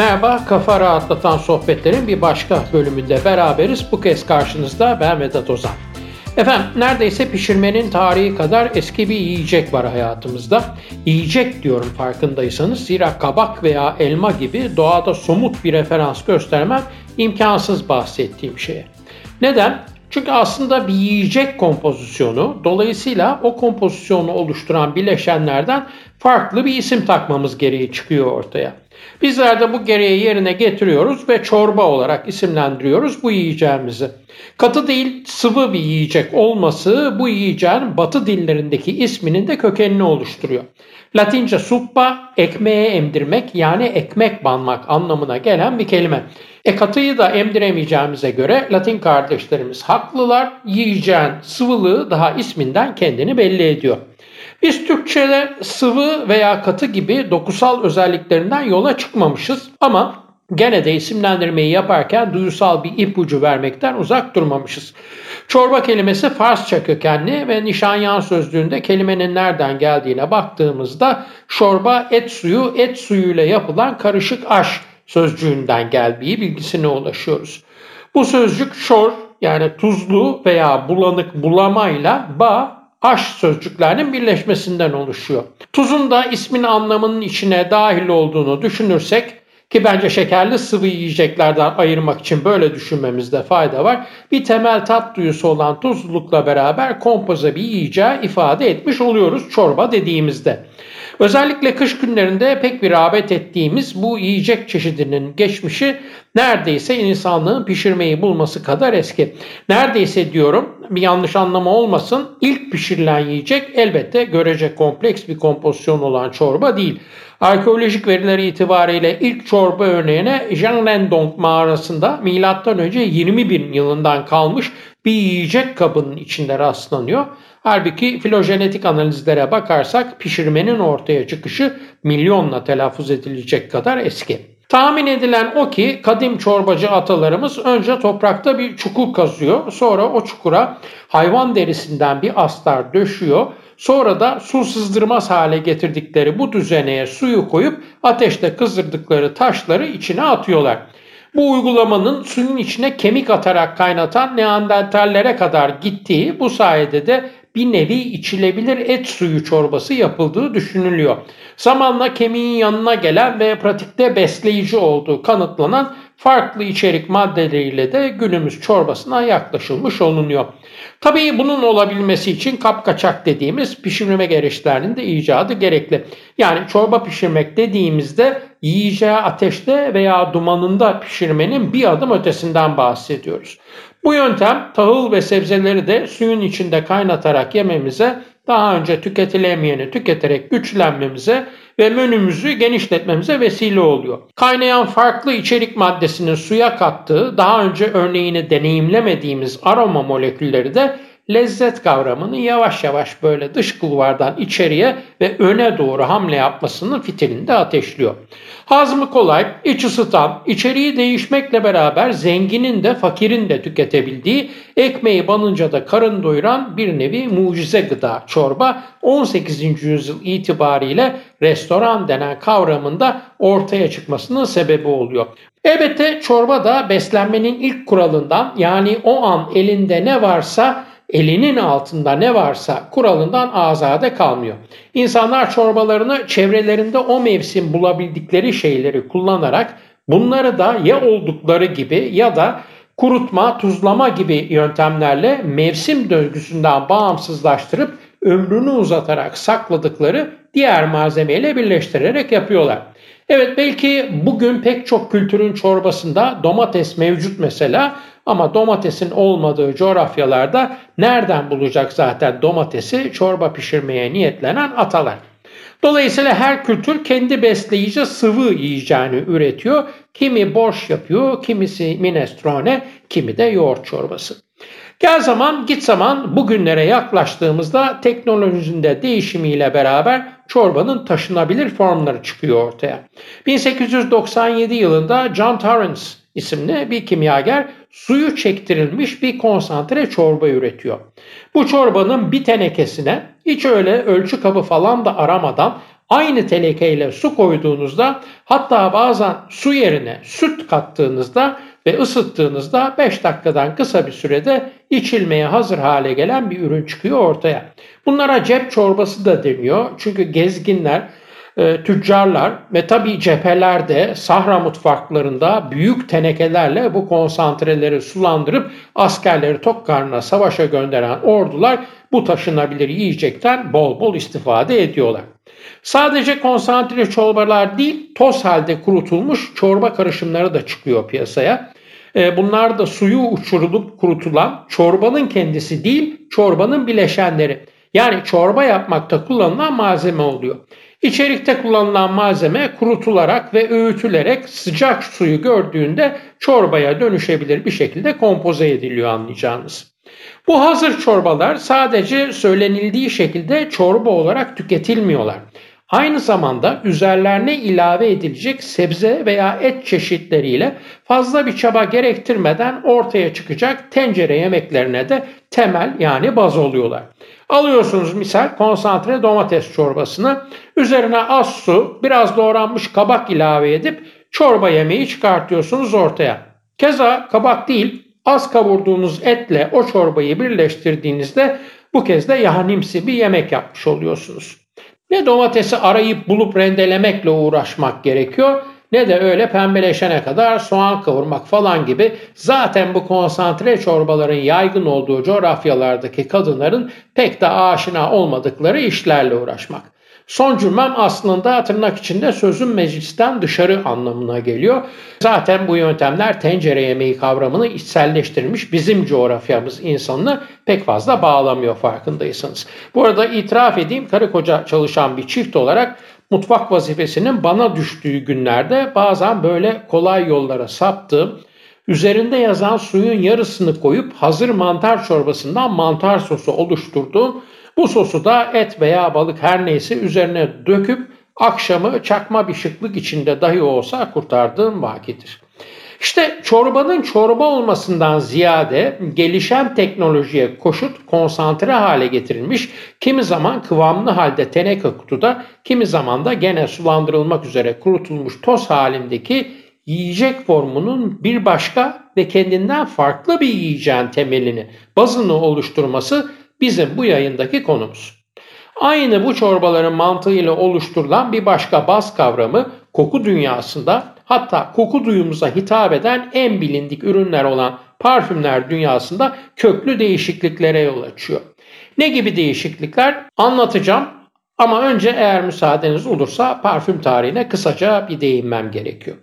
Merhaba, Kafa Rahatlatan Sohbetlerin bir başka bölümünde beraberiz. Bu kez karşınızda ben Vedat Ozan. Efendim neredeyse pişirmenin tarihi kadar eski bir yiyecek var hayatımızda. Yiyecek diyorum farkındaysanız zira kabak veya elma gibi doğada somut bir referans göstermem imkansız bahsettiğim şeye. Neden? Çünkü aslında bir yiyecek kompozisyonu dolayısıyla o kompozisyonu oluşturan bileşenlerden farklı bir isim takmamız gereği çıkıyor ortaya. Bizler de bu gereği yerine getiriyoruz ve çorba olarak isimlendiriyoruz bu yiyeceğimizi. Katı değil sıvı bir yiyecek olması bu yiyeceğin batı dillerindeki isminin de kökenini oluşturuyor. Latince suppa ekmeğe emdirmek yani ekmek banmak anlamına gelen bir kelime. E katıyı da emdiremeyeceğimize göre Latin kardeşlerimiz haklılar. Yiyeceğin sıvılığı daha isminden kendini belli ediyor. Biz Türkçe'de sıvı veya katı gibi dokusal özelliklerinden yola çıkmamışız ama gene de isimlendirmeyi yaparken duyusal bir ipucu vermekten uzak durmamışız. Çorba kelimesi Farsça kökenli ve Nişanyan sözlüğünde kelimenin nereden geldiğine baktığımızda çorba et suyu, et suyuyla yapılan karışık aş sözcüğünden geldiği bilgisine ulaşıyoruz. Bu sözcük şor yani tuzlu veya bulanık bulamayla ba aş sözcüklerinin birleşmesinden oluşuyor. Tuzun da ismin anlamının içine dahil olduğunu düşünürsek ki bence şekerli sıvı yiyeceklerden ayırmak için böyle düşünmemizde fayda var. Bir temel tat duyusu olan tuzlulukla beraber kompoze bir yiyeceği ifade etmiş oluyoruz çorba dediğimizde. Özellikle kış günlerinde pek bir rağbet ettiğimiz bu yiyecek çeşidinin geçmişi neredeyse insanlığın pişirmeyi bulması kadar eski. Neredeyse diyorum bir yanlış anlama olmasın ilk pişirilen yiyecek elbette görece kompleks bir kompozisyon olan çorba değil. Arkeolojik veriler itibariyle ilk çorba örneğine Janlendong mağarasında M.Ö. 20 bin yılından kalmış bir yiyecek kabının içinde rastlanıyor. Halbuki filojenetik analizlere bakarsak pişirmenin ortaya çıkışı milyonla telaffuz edilecek kadar eski. Tahmin edilen o ki kadim çorbacı atalarımız önce toprakta bir çukur kazıyor. Sonra o çukura hayvan derisinden bir astar döşüyor. Sonra da su sızdırmaz hale getirdikleri bu düzeneye suyu koyup ateşte kızdırdıkları taşları içine atıyorlar. Bu uygulamanın suyun içine kemik atarak kaynatan neandertallere kadar gittiği bu sayede de bir nevi içilebilir et suyu çorbası yapıldığı düşünülüyor. Zamanla kemiğin yanına gelen ve pratikte besleyici olduğu kanıtlanan farklı içerik maddeleriyle de günümüz çorbasına yaklaşılmış olunuyor. Tabii bunun olabilmesi için kapkaçak dediğimiz pişirme gereçlerinin de icadı gerekli. Yani çorba pişirmek dediğimizde yiyeceği ateşte veya dumanında pişirmenin bir adım ötesinden bahsediyoruz. Bu yöntem tahıl ve sebzeleri de suyun içinde kaynatarak yememize, daha önce tüketilemeyeni tüketerek güçlenmemize ve menümüzü genişletmemize vesile oluyor. Kaynayan farklı içerik maddesinin suya kattığı, daha önce örneğini deneyimlemediğimiz aroma molekülleri de lezzet kavramını yavaş yavaş böyle dış kulvardan içeriye ve öne doğru hamle yapmasının fitilinde ateşliyor. Hazmı kolay, iç ısıtan, içeriği değişmekle beraber zenginin de fakirin de tüketebildiği, ekmeği banınca da karın doyuran bir nevi mucize gıda çorba 18. yüzyıl itibariyle restoran denen kavramında ortaya çıkmasının sebebi oluyor. Elbette çorba da beslenmenin ilk kuralından yani o an elinde ne varsa elinin altında ne varsa kuralından azade kalmıyor. İnsanlar çorbalarını çevrelerinde o mevsim bulabildikleri şeyleri kullanarak bunları da ya oldukları gibi ya da kurutma, tuzlama gibi yöntemlerle mevsim döngüsünden bağımsızlaştırıp ömrünü uzatarak sakladıkları diğer malzemeyle birleştirerek yapıyorlar. Evet belki bugün pek çok kültürün çorbasında domates mevcut mesela ama domatesin olmadığı coğrafyalarda nereden bulacak zaten domatesi çorba pişirmeye niyetlenen atalar. Dolayısıyla her kültür kendi besleyici sıvı yiyeceğini üretiyor. Kimi borş yapıyor, kimisi minestrone, kimi de yoğurt çorbası. Gel zaman git zaman bugünlere yaklaştığımızda teknolojinin de değişimiyle beraber çorbanın taşınabilir formları çıkıyor ortaya. 1897 yılında John Torrance isimli bir kimyager suyu çektirilmiş bir konsantre çorba üretiyor. Bu çorbanın bir tenekesine hiç öyle ölçü kabı falan da aramadan aynı tenekeyle su koyduğunuzda hatta bazen su yerine süt kattığınızda ve ısıttığınızda 5 dakikadan kısa bir sürede içilmeye hazır hale gelen bir ürün çıkıyor ortaya. Bunlara cep çorbası da deniyor. Çünkü gezginler e, tüccarlar ve tabii cephelerde, sahra mutfaklarında büyük tenekelerle bu konsantreleri sulandırıp askerleri tok karnına savaşa gönderen ordular bu taşınabilir yiyecekten bol bol istifade ediyorlar. Sadece konsantre çorbalar değil, toz halde kurutulmuş çorba karışımları da çıkıyor piyasaya. E, bunlar da suyu uçurulup kurutulan çorbanın kendisi değil, çorbanın bileşenleri. Yani çorba yapmakta kullanılan malzeme oluyor. İçerikte kullanılan malzeme kurutularak ve öğütülerek sıcak suyu gördüğünde çorbaya dönüşebilir bir şekilde kompoze ediliyor anlayacağınız. Bu hazır çorbalar sadece söylenildiği şekilde çorba olarak tüketilmiyorlar. Aynı zamanda üzerlerine ilave edilecek sebze veya et çeşitleriyle fazla bir çaba gerektirmeden ortaya çıkacak tencere yemeklerine de temel yani baz oluyorlar. Alıyorsunuz misal konsantre domates çorbasını üzerine az su biraz doğranmış kabak ilave edip çorba yemeği çıkartıyorsunuz ortaya. Keza kabak değil az kavurduğunuz etle o çorbayı birleştirdiğinizde bu kez de yahanimsi bir yemek yapmış oluyorsunuz. Ne domatesi arayıp bulup rendelemekle uğraşmak gerekiyor ne de öyle pembeleşene kadar soğan kavurmak falan gibi zaten bu konsantre çorbaların yaygın olduğu coğrafyalardaki kadınların pek de aşina olmadıkları işlerle uğraşmak. Son cümlem aslında tırnak içinde sözün meclisten dışarı anlamına geliyor. Zaten bu yöntemler tencere yemeği kavramını içselleştirmiş bizim coğrafyamız insanını pek fazla bağlamıyor farkındaysanız. Bu arada itiraf edeyim karı koca çalışan bir çift olarak mutfak vazifesinin bana düştüğü günlerde bazen böyle kolay yollara saptığım, üzerinde yazan suyun yarısını koyup hazır mantar çorbasından mantar sosu oluşturduğum bu sosu da et veya balık her neyse üzerine döküp akşamı çakma bir şıklık içinde dahi olsa kurtardığım vakidir. İşte çorbanın çorba olmasından ziyade gelişen teknolojiye koşut konsantre hale getirilmiş, kimi zaman kıvamlı halde teneke kutuda, kimi zaman da gene sulandırılmak üzere kurutulmuş toz halindeki yiyecek formunun bir başka ve kendinden farklı bir yiyeceğin temelini, bazını oluşturması bizim bu yayındaki konumuz. Aynı bu çorbaların mantığıyla oluşturulan bir başka baz kavramı koku dünyasında hatta koku duyumuza hitap eden en bilindik ürünler olan parfümler dünyasında köklü değişikliklere yol açıyor. Ne gibi değişiklikler anlatacağım ama önce eğer müsaadeniz olursa parfüm tarihine kısaca bir değinmem gerekiyor.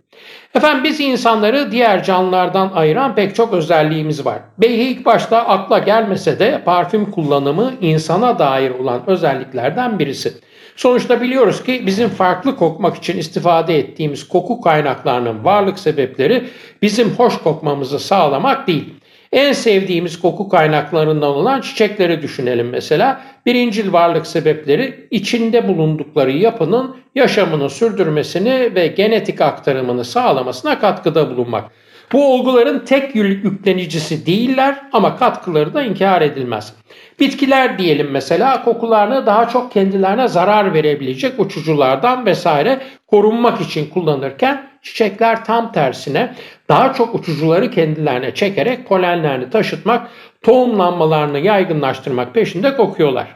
Efendim biz insanları diğer canlılardan ayıran pek çok özelliğimiz var. Belki ilk başta akla gelmese de parfüm kullanımı insana dair olan özelliklerden birisi. Sonuçta biliyoruz ki bizim farklı kokmak için istifade ettiğimiz koku kaynaklarının varlık sebepleri bizim hoş kokmamızı sağlamak değil. En sevdiğimiz koku kaynaklarından olan çiçekleri düşünelim mesela. Birincil varlık sebepleri içinde bulundukları yapının yaşamını sürdürmesini ve genetik aktarımını sağlamasına katkıda bulunmak. Bu olguların tek yüklenicisi değiller ama katkıları da inkar edilmez. Bitkiler diyelim mesela kokularını daha çok kendilerine zarar verebilecek uçuculardan vesaire korunmak için kullanırken çiçekler tam tersine daha çok uçucuları kendilerine çekerek polenlerini taşıtmak, tohumlanmalarını yaygınlaştırmak peşinde kokuyorlar.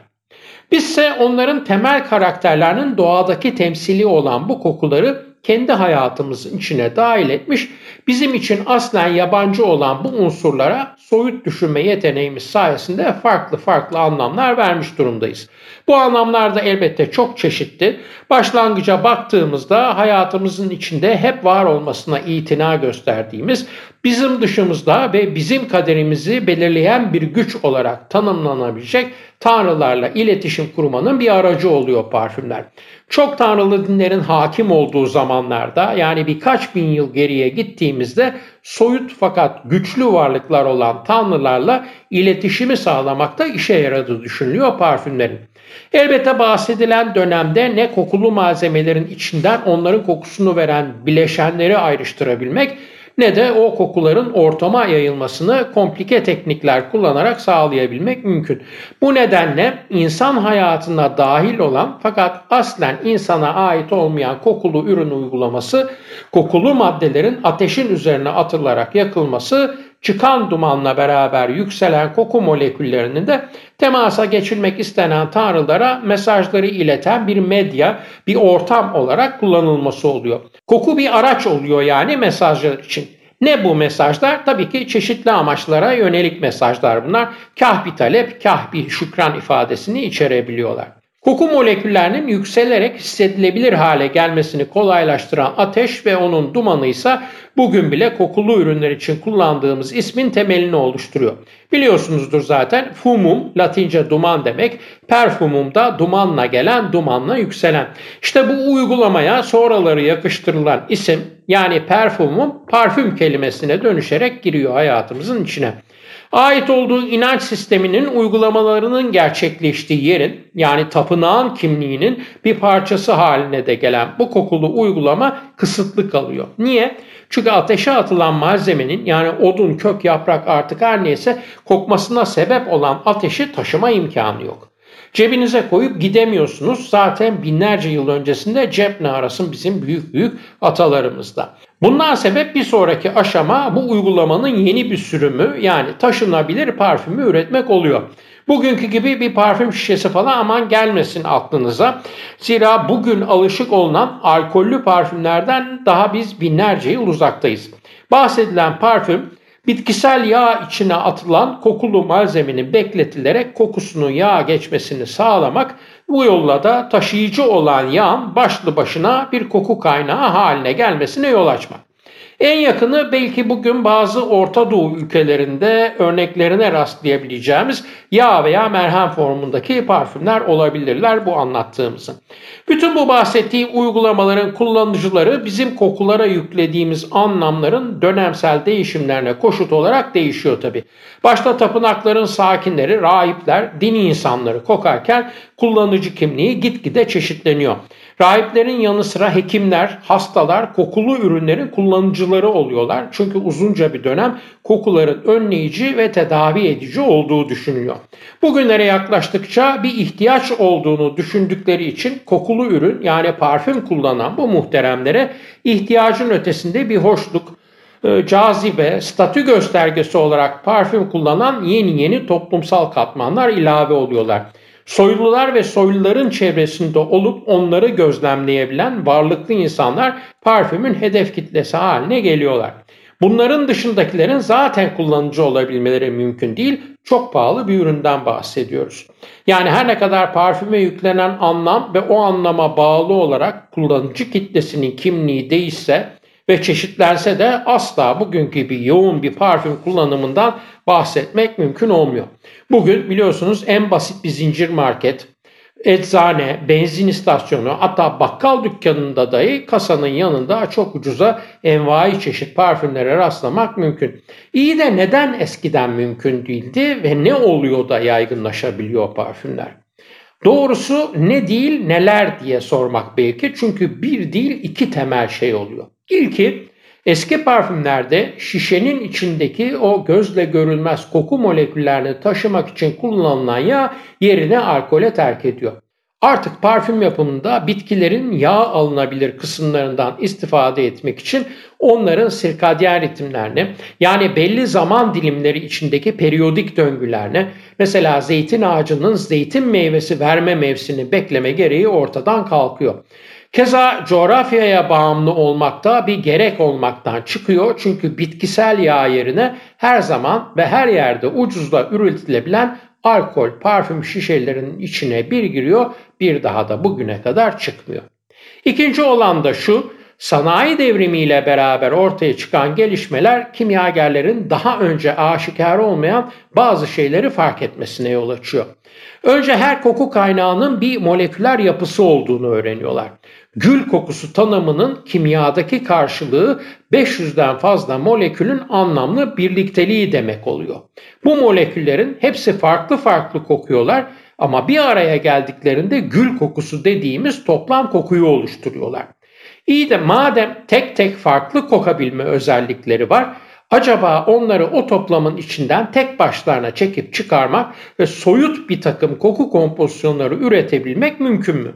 Bizse onların temel karakterlerinin doğadaki temsili olan bu kokuları kendi hayatımızın içine dahil etmiş, bizim için aslen yabancı olan bu unsurlara soyut düşünme yeteneğimiz sayesinde farklı farklı anlamlar vermiş durumdayız. Bu anlamlar da elbette çok çeşitli. Başlangıca baktığımızda hayatımızın içinde hep var olmasına itina gösterdiğimiz, bizim dışımızda ve bizim kaderimizi belirleyen bir güç olarak tanımlanabilecek tanrılarla iletişim kurmanın bir aracı oluyor parfümler. Çok tanrılı dinlerin hakim olduğu zamanlarda yani birkaç bin yıl geriye gittiğimizde soyut fakat güçlü varlıklar olan tanrılarla iletişimi sağlamakta işe yaradığı düşünülüyor parfümlerin. Elbette bahsedilen dönemde ne kokulu malzemelerin içinden onların kokusunu veren bileşenleri ayrıştırabilmek ne de o kokuların ortama yayılmasını komplike teknikler kullanarak sağlayabilmek mümkün. Bu nedenle insan hayatına dahil olan fakat aslen insana ait olmayan kokulu ürün uygulaması, kokulu maddelerin ateşin üzerine atılarak yakılması çıkan dumanla beraber yükselen koku moleküllerinin de temasa geçilmek istenen tanrılara mesajları ileten bir medya, bir ortam olarak kullanılması oluyor. Koku bir araç oluyor yani mesajlar için. Ne bu mesajlar? Tabii ki çeşitli amaçlara yönelik mesajlar bunlar. Kah bir talep, kah bir şükran ifadesini içerebiliyorlar. Koku moleküllerinin yükselerek hissedilebilir hale gelmesini kolaylaştıran ateş ve onun dumanı ise bugün bile kokulu ürünler için kullandığımız ismin temelini oluşturuyor. Biliyorsunuzdur zaten fumum latince duman demek, perfumum da dumanla gelen dumanla yükselen. İşte bu uygulamaya sonraları yakıştırılan isim yani perfumum parfüm kelimesine dönüşerek giriyor hayatımızın içine ait olduğu inanç sisteminin uygulamalarının gerçekleştiği yerin yani tapınağın kimliğinin bir parçası haline de gelen bu kokulu uygulama kısıtlı kalıyor. Niye? Çünkü ateşe atılan malzemenin yani odun, kök, yaprak artık her neyse kokmasına sebep olan ateşi taşıma imkanı yok. Cebinize koyup gidemiyorsunuz. Zaten binlerce yıl öncesinde cep ne arasın bizim büyük büyük atalarımızda. Bundan sebep bir sonraki aşama bu uygulamanın yeni bir sürümü yani taşınabilir parfümü üretmek oluyor. Bugünkü gibi bir parfüm şişesi falan aman gelmesin aklınıza. Zira bugün alışık olunan alkollü parfümlerden daha biz binlerce yıl uzaktayız. Bahsedilen parfüm bitkisel yağ içine atılan kokulu malzemenin bekletilerek kokusunun yağa geçmesini sağlamak bu yolla da taşıyıcı olan yağın başlı başına bir koku kaynağı haline gelmesine yol açmak. En yakını belki bugün bazı Orta Doğu ülkelerinde örneklerine rastlayabileceğimiz yağ veya merhem formundaki parfümler olabilirler bu anlattığımızın. Bütün bu bahsettiğim uygulamaların kullanıcıları bizim kokulara yüklediğimiz anlamların dönemsel değişimlerine koşut olarak değişiyor tabi. Başta tapınakların sakinleri, rahipler, din insanları kokarken kullanıcı kimliği gitgide çeşitleniyor. Rahiplerin yanı sıra hekimler, hastalar kokulu ürünlerin kullanıcıları oluyorlar. Çünkü uzunca bir dönem kokuların önleyici ve tedavi edici olduğu düşünülüyor. Bugünlere yaklaştıkça bir ihtiyaç olduğunu düşündükleri için kokulu ürün yani parfüm kullanan bu muhteremlere ihtiyacın ötesinde bir hoşluk, e, cazibe, statü göstergesi olarak parfüm kullanan yeni yeni toplumsal katmanlar ilave oluyorlar. Soylular ve soyluların çevresinde olup onları gözlemleyebilen varlıklı insanlar parfümün hedef kitlesi haline geliyorlar. Bunların dışındakilerin zaten kullanıcı olabilmeleri mümkün değil. Çok pahalı bir üründen bahsediyoruz. Yani her ne kadar parfüme yüklenen anlam ve o anlama bağlı olarak kullanıcı kitlesinin kimliği değişse ve çeşitlense de asla bugünkü gibi yoğun bir parfüm kullanımından bahsetmek mümkün olmuyor. Bugün biliyorsunuz en basit bir zincir market, eczane, benzin istasyonu hatta bakkal dükkanında dahi kasanın yanında çok ucuza envai çeşit parfümlere rastlamak mümkün. İyi de neden eskiden mümkün değildi ve ne oluyor da yaygınlaşabiliyor parfümler? Doğrusu ne değil neler diye sormak belki çünkü bir değil iki temel şey oluyor. İlki eski parfümlerde şişenin içindeki o gözle görülmez koku moleküllerini taşımak için kullanılan yağ yerine alkole terk ediyor. Artık parfüm yapımında bitkilerin yağ alınabilir kısımlarından istifade etmek için onların sirkadyen ritimlerini yani belli zaman dilimleri içindeki periyodik döngülerini mesela zeytin ağacının zeytin meyvesi verme mevsini bekleme gereği ortadan kalkıyor. Keza coğrafyaya bağımlı olmakta bir gerek olmaktan çıkıyor çünkü bitkisel yağ yerine her zaman ve her yerde ucuzla üretilebilen alkol parfüm şişelerinin içine bir giriyor bir daha da bugüne kadar çıkmıyor. İkinci olan da şu sanayi devrimiyle beraber ortaya çıkan gelişmeler kimyagerlerin daha önce aşikar olmayan bazı şeyleri fark etmesine yol açıyor. Önce her koku kaynağının bir moleküler yapısı olduğunu öğreniyorlar. Gül kokusu tanımının kimyadaki karşılığı 500'den fazla molekülün anlamlı birlikteliği demek oluyor. Bu moleküllerin hepsi farklı farklı kokuyorlar ama bir araya geldiklerinde gül kokusu dediğimiz toplam kokuyu oluşturuyorlar. İyi de madem tek tek farklı kokabilme özellikleri var, acaba onları o toplamın içinden tek başlarına çekip çıkarmak ve soyut bir takım koku kompozisyonları üretebilmek mümkün mü?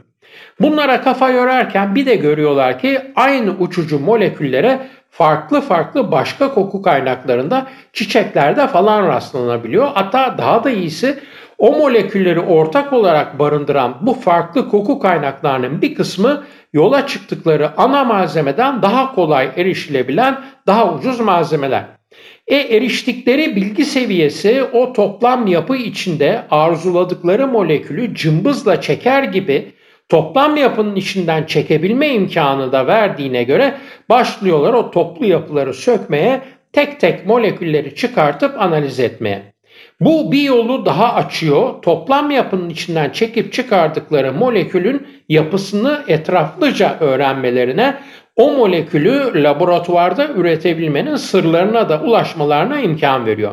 Bunlara kafa yorarken bir de görüyorlar ki aynı uçucu moleküllere farklı farklı başka koku kaynaklarında çiçeklerde falan rastlanabiliyor. Hatta daha da iyisi o molekülleri ortak olarak barındıran bu farklı koku kaynaklarının bir kısmı yola çıktıkları ana malzemeden daha kolay erişilebilen daha ucuz malzemeler. E eriştikleri bilgi seviyesi o toplam yapı içinde arzuladıkları molekülü cımbızla çeker gibi toplam yapının içinden çekebilme imkanı da verdiğine göre başlıyorlar o toplu yapıları sökmeye, tek tek molekülleri çıkartıp analiz etmeye. Bu bir yolu daha açıyor. Toplam yapının içinden çekip çıkardıkları molekülün yapısını etraflıca öğrenmelerine, o molekülü laboratuvarda üretebilmenin sırlarına da ulaşmalarına imkan veriyor.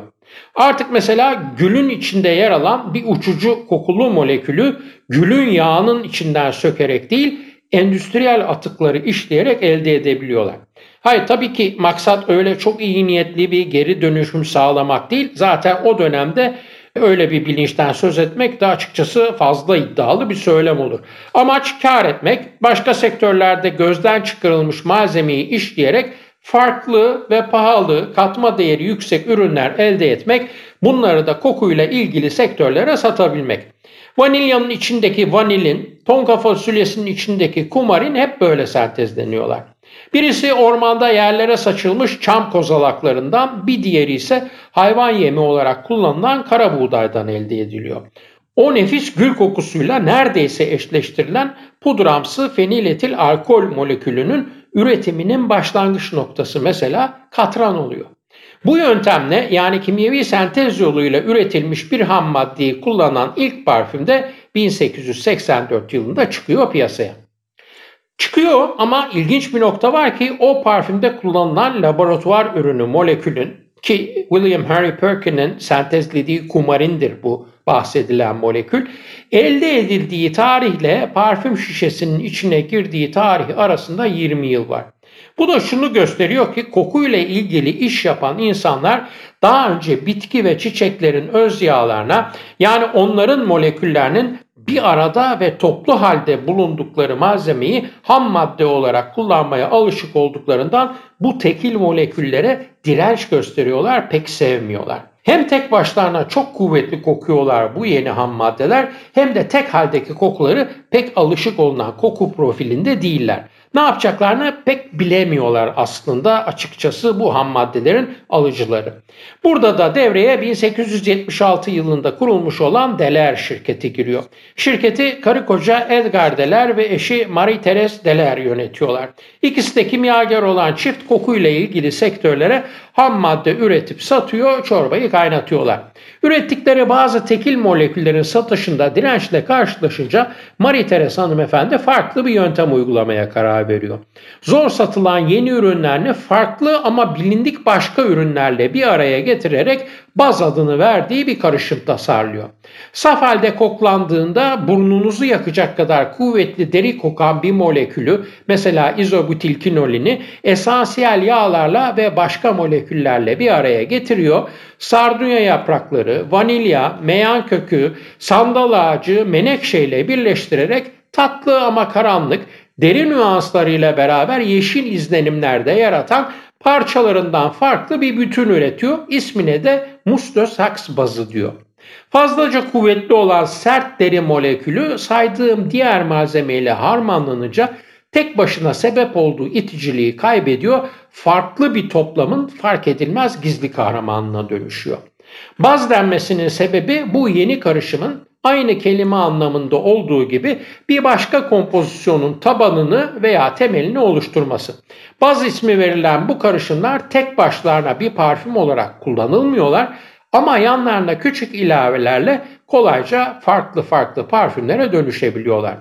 Artık mesela gülün içinde yer alan bir uçucu kokulu molekülü gülün yağının içinden sökerek değil, endüstriyel atıkları işleyerek elde edebiliyorlar. Hayır tabii ki maksat öyle çok iyi niyetli bir geri dönüşüm sağlamak değil. Zaten o dönemde öyle bir bilinçten söz etmek de açıkçası fazla iddialı bir söylem olur. Amaç kar etmek, başka sektörlerde gözden çıkarılmış malzemeyi işleyerek farklı ve pahalı, katma değeri yüksek ürünler elde etmek, bunları da kokuyla ilgili sektörlere satabilmek. Vanilyanın içindeki vanilin, tonka fasulyesinin içindeki kumarin hep böyle sentezleniyorlar. Birisi ormanda yerlere saçılmış çam kozalaklarından, bir diğeri ise hayvan yemi olarak kullanılan kara buğdaydan elde ediliyor. O nefis gül kokusuyla neredeyse eşleştirilen pudramsı feniletil alkol molekülünün üretiminin başlangıç noktası mesela katran oluyor. Bu yöntemle yani kimyevi sentez yoluyla üretilmiş bir ham maddeyi kullanan ilk parfüm de 1884 yılında çıkıyor piyasaya. Çıkıyor ama ilginç bir nokta var ki o parfümde kullanılan laboratuvar ürünü molekülün ki William Harry Perkin'in sentezlediği kumarindir bu bahsedilen molekül. Elde edildiği tarihle parfüm şişesinin içine girdiği tarih arasında 20 yıl var. Bu da şunu gösteriyor ki kokuyla ilgili iş yapan insanlar daha önce bitki ve çiçeklerin öz yağlarına yani onların moleküllerinin bir arada ve toplu halde bulundukları malzemeyi ham madde olarak kullanmaya alışık olduklarından bu tekil moleküllere direnç gösteriyorlar, pek sevmiyorlar. Hem tek başlarına çok kuvvetli kokuyorlar bu yeni ham maddeler hem de tek haldeki kokuları pek alışık olunan koku profilinde değiller. Ne yapacaklarını pek bilemiyorlar aslında açıkçası bu ham maddelerin alıcıları. Burada da devreye 1876 yılında kurulmuş olan Deler şirketi giriyor. Şirketi karı koca Edgar Deler ve eşi Marie Therese Deler yönetiyorlar. İkisi de kimyager olan çift kokuyla ilgili sektörlere ham madde üretip satıyor, çorbayı kaynatıyorlar. Ürettikleri bazı tekil moleküllerin satışında dirençle karşılaşınca Marie Therese hanımefendi farklı bir yöntem uygulamaya karar veriyor. Zor satılan yeni ürünlerini farklı ama bilindik başka ürünlerle bir araya getirerek baz adını verdiği bir karışım tasarlıyor. Saf halde koklandığında burnunuzu yakacak kadar kuvvetli deri kokan bir molekülü mesela izobutilkinolini esansiyel yağlarla ve başka moleküllerle bir araya getiriyor. Sardunya yaprakları, vanilya, meyan kökü, sandal ağacı, menekşe birleştirerek tatlı ama karanlık deri nüanslarıyla beraber yeşil izlenimlerde yaratan parçalarından farklı bir bütün üretiyor. İsmine de Mustosax bazı diyor. Fazlaca kuvvetli olan sert deri molekülü saydığım diğer malzemeyle harmanlanınca tek başına sebep olduğu iticiliği kaybediyor, farklı bir toplamın fark edilmez gizli kahramanına dönüşüyor. Baz denmesinin sebebi bu yeni karışımın aynı kelime anlamında olduğu gibi bir başka kompozisyonun tabanını veya temelini oluşturması. Baz ismi verilen bu karışımlar tek başlarına bir parfüm olarak kullanılmıyorlar ama yanlarına küçük ilavelerle kolayca farklı farklı parfümlere dönüşebiliyorlar.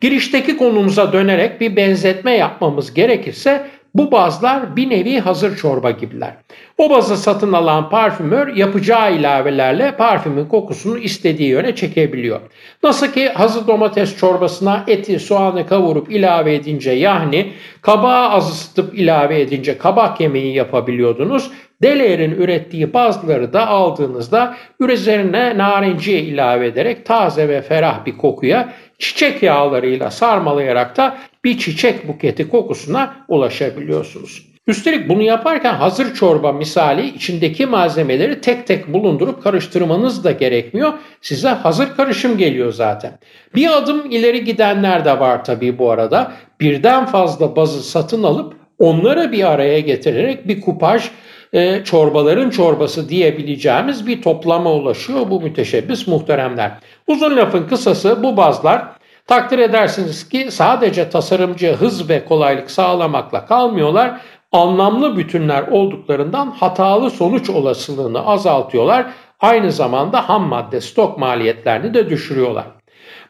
Girişteki konumuza dönerek bir benzetme yapmamız gerekirse Bu bazlar bir nevi hazır çorba gibiler. O bazı satın alan parfümör yapacağı ilavelerle parfümün kokusunu istediği yöne çekebiliyor. Nasıl ki hazır domates çorbasına eti, soğanı kavurup ilave edince yahni, kabağı az ısıtıp ilave edince kabak yemeği yapabiliyordunuz. Delair'in ürettiği bazıları da aldığınızda üzerine narenciye ilave ederek taze ve ferah bir kokuya çiçek yağlarıyla sarmalayarak da bir çiçek buketi kokusuna ulaşabiliyorsunuz. Üstelik bunu yaparken hazır çorba misali içindeki malzemeleri tek tek bulundurup karıştırmanız da gerekmiyor. Size hazır karışım geliyor zaten. Bir adım ileri gidenler de var tabii bu arada. Birden fazla bazı satın alıp onları bir araya getirerek bir kupaj e, çorbaların çorbası diyebileceğimiz bir toplama ulaşıyor bu müteşebbis muhteremler. Uzun lafın kısası bu bazlar takdir edersiniz ki sadece tasarımcı hız ve kolaylık sağlamakla kalmıyorlar. Anlamlı bütünler olduklarından hatalı sonuç olasılığını azaltıyorlar. Aynı zamanda ham madde stok maliyetlerini de düşürüyorlar.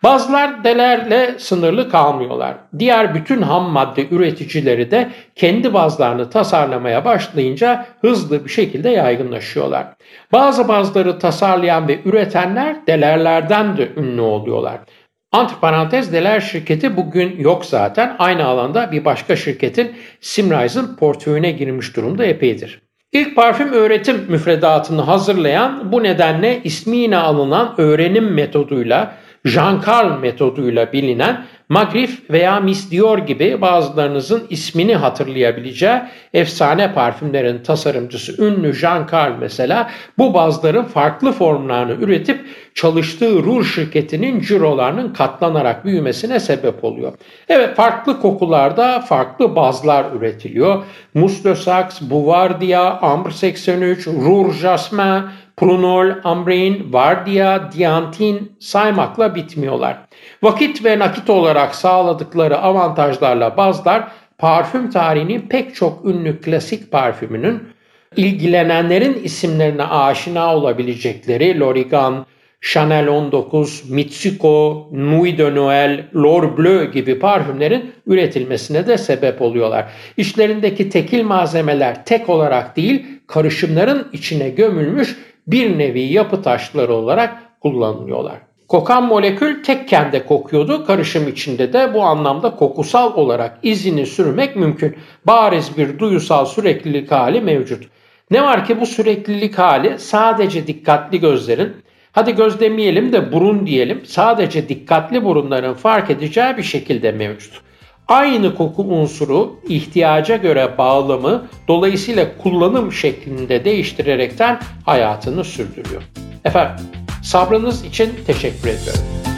Bazılar delerle sınırlı kalmıyorlar. Diğer bütün ham madde üreticileri de kendi bazlarını tasarlamaya başlayınca hızlı bir şekilde yaygınlaşıyorlar. Bazı bazları tasarlayan ve üretenler delerlerden de ünlü oluyorlar. Antiparantez Deler şirketi bugün yok zaten. Aynı alanda bir başka şirketin Simrise'ın portföyüne girmiş durumda epeydir. İlk parfüm öğretim müfredatını hazırlayan bu nedenle ismiyle alınan öğrenim metoduyla Jean Carl metoduyla bilinen Magrif veya Miss Dior gibi bazılarınızın ismini hatırlayabileceği efsane parfümlerin tasarımcısı ünlü Jean Carl mesela bu bazların farklı formlarını üretip çalıştığı Rouge şirketinin cirolarının katlanarak büyümesine sebep oluyor. Evet farklı kokularda farklı bazlar üretiliyor. Saxe, Bouvardia, Ambre 83, Rouge Jasmin, Prunol, Ambrein, Vardia, Diantin saymakla bitmiyorlar. Vakit ve nakit olarak sağladıkları avantajlarla bazlar parfüm tarihinin pek çok ünlü klasik parfümünün ilgilenenlerin isimlerine aşina olabilecekleri Lorigan, Chanel 19, Mitsuko, Nuit de Noël, L'Or Bleu gibi parfümlerin üretilmesine de sebep oluyorlar. İşlerindeki tekil malzemeler tek olarak değil, karışımların içine gömülmüş bir nevi yapı taşları olarak kullanılıyorlar. Kokan molekül tekken de kokuyordu. Karışım içinde de bu anlamda kokusal olarak izini sürmek mümkün. Bariz bir duyusal süreklilik hali mevcut. Ne var ki bu süreklilik hali sadece dikkatli gözlerin, hadi göz demeyelim de burun diyelim, sadece dikkatli burunların fark edeceği bir şekilde mevcut. Aynı koku unsuru ihtiyaca göre bağlamı dolayısıyla kullanım şeklinde değiştirerekten hayatını sürdürüyor. Efendim sabrınız için teşekkür ediyorum.